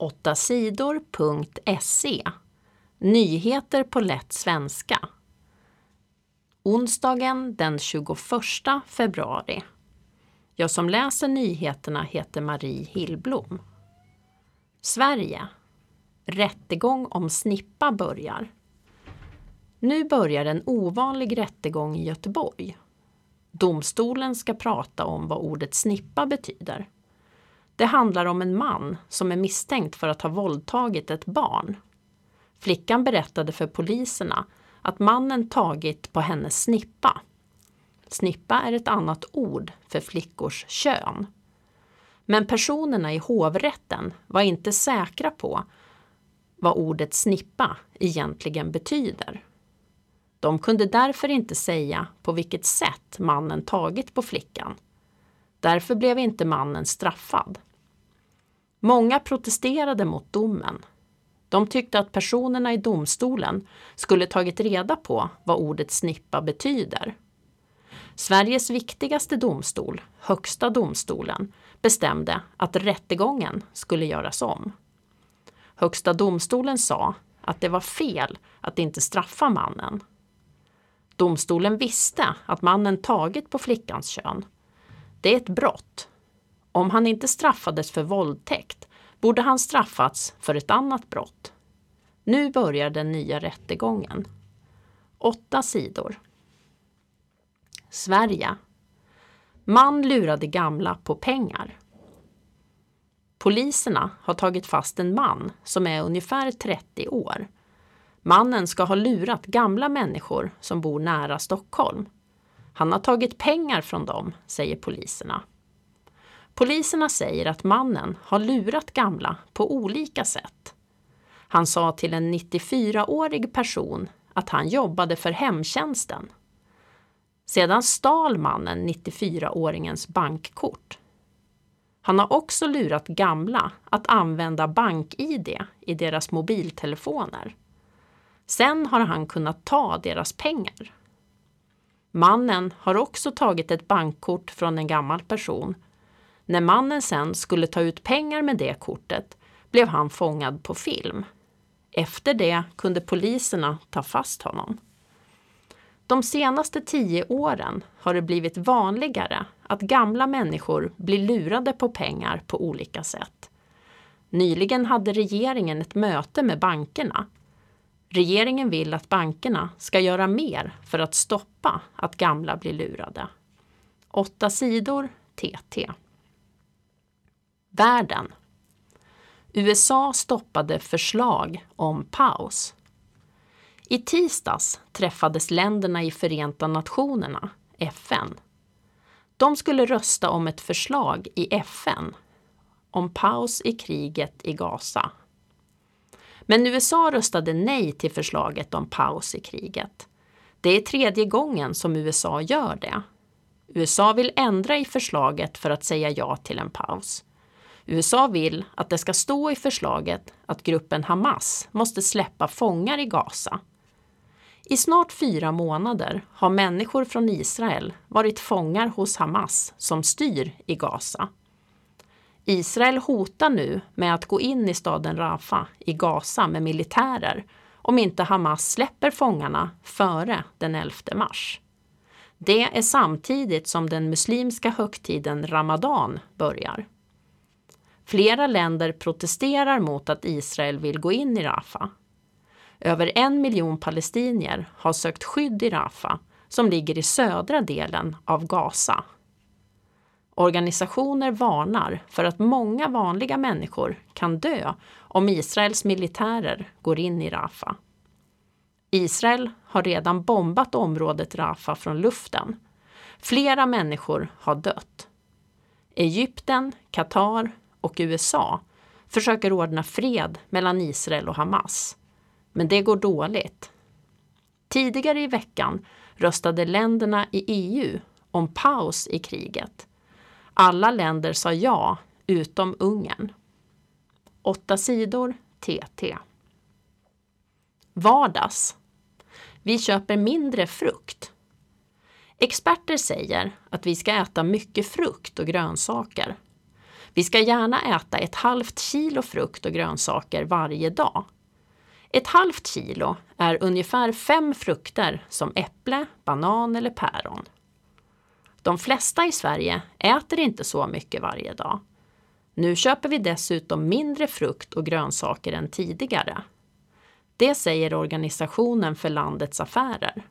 8 sidor.se Nyheter på lätt svenska. Onsdagen den 21 februari. Jag som läser nyheterna heter Marie Hillblom. Sverige. Rättegång om snippa börjar. Nu börjar en ovanlig rättegång i Göteborg. Domstolen ska prata om vad ordet snippa betyder. Det handlar om en man som är misstänkt för att ha våldtagit ett barn. Flickan berättade för poliserna att mannen tagit på hennes snippa. Snippa är ett annat ord för flickors kön. Men personerna i hovrätten var inte säkra på vad ordet snippa egentligen betyder. De kunde därför inte säga på vilket sätt mannen tagit på flickan. Därför blev inte mannen straffad. Många protesterade mot domen. De tyckte att personerna i domstolen skulle tagit reda på vad ordet snippa betyder. Sveriges viktigaste domstol, Högsta domstolen, bestämde att rättegången skulle göras om. Högsta domstolen sa att det var fel att inte straffa mannen. Domstolen visste att mannen tagit på flickans kön. Det är ett brott. Om han inte straffades för våldtäkt borde han straffats för ett annat brott. Nu börjar den nya rättegången. Åtta sidor. Sverige. Man lurade gamla på pengar. Poliserna har tagit fast en man som är ungefär 30 år. Mannen ska ha lurat gamla människor som bor nära Stockholm. Han har tagit pengar från dem, säger poliserna. Poliserna säger att mannen har lurat gamla på olika sätt. Han sa till en 94-årig person att han jobbade för hemtjänsten. Sedan stal mannen 94-åringens bankkort. Han har också lurat gamla att använda bank-id i deras mobiltelefoner. Sen har han kunnat ta deras pengar. Mannen har också tagit ett bankkort från en gammal person. När mannen sen skulle ta ut pengar med det kortet blev han fångad på film. Efter det kunde poliserna ta fast honom. De senaste tio åren har det blivit vanligare att gamla människor blir lurade på pengar på olika sätt. Nyligen hade regeringen ett möte med bankerna. Regeringen vill att bankerna ska göra mer för att stoppa att gamla blir lurade. Åtta sidor TT. Världen. USA stoppade förslag om paus. I tisdags träffades länderna i Förenta Nationerna, FN. De skulle rösta om ett förslag i FN om paus i kriget i Gaza. Men USA röstade nej till förslaget om paus i kriget. Det är tredje gången som USA gör det. USA vill ändra i förslaget för att säga ja till en paus. USA vill att det ska stå i förslaget att gruppen Hamas måste släppa fångar i Gaza. I snart fyra månader har människor från Israel varit fångar hos Hamas som styr i Gaza. Israel hotar nu med att gå in i staden Rafah i Gaza med militärer om inte Hamas släpper fångarna före den 11 mars. Det är samtidigt som den muslimska högtiden Ramadan börjar. Flera länder protesterar mot att Israel vill gå in i Rafah. Över en miljon palestinier har sökt skydd i Rafah som ligger i södra delen av Gaza. Organisationer varnar för att många vanliga människor kan dö om Israels militärer går in i Rafah. Israel har redan bombat området Rafah från luften. Flera människor har dött. Egypten, Qatar och USA försöker ordna fred mellan Israel och Hamas. Men det går dåligt. Tidigare i veckan röstade länderna i EU om paus i kriget. Alla länder sa ja, utom Ungern. Åtta sidor TT. Vardags. Vi köper mindre frukt. Experter säger att vi ska äta mycket frukt och grönsaker. Vi ska gärna äta ett halvt kilo frukt och grönsaker varje dag. Ett halvt kilo är ungefär fem frukter som äpple, banan eller päron. De flesta i Sverige äter inte så mycket varje dag. Nu köper vi dessutom mindre frukt och grönsaker än tidigare. Det säger Organisationen för landets affärer.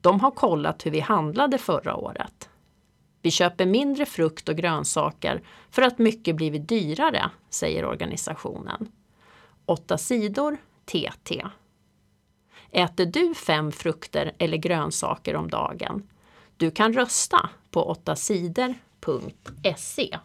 De har kollat hur vi handlade förra året. Vi köper mindre frukt och grönsaker för att mycket blivit dyrare, säger organisationen. 8 sidor TT. Äter du fem frukter eller grönsaker om dagen? Du kan rösta på 8sidor.se.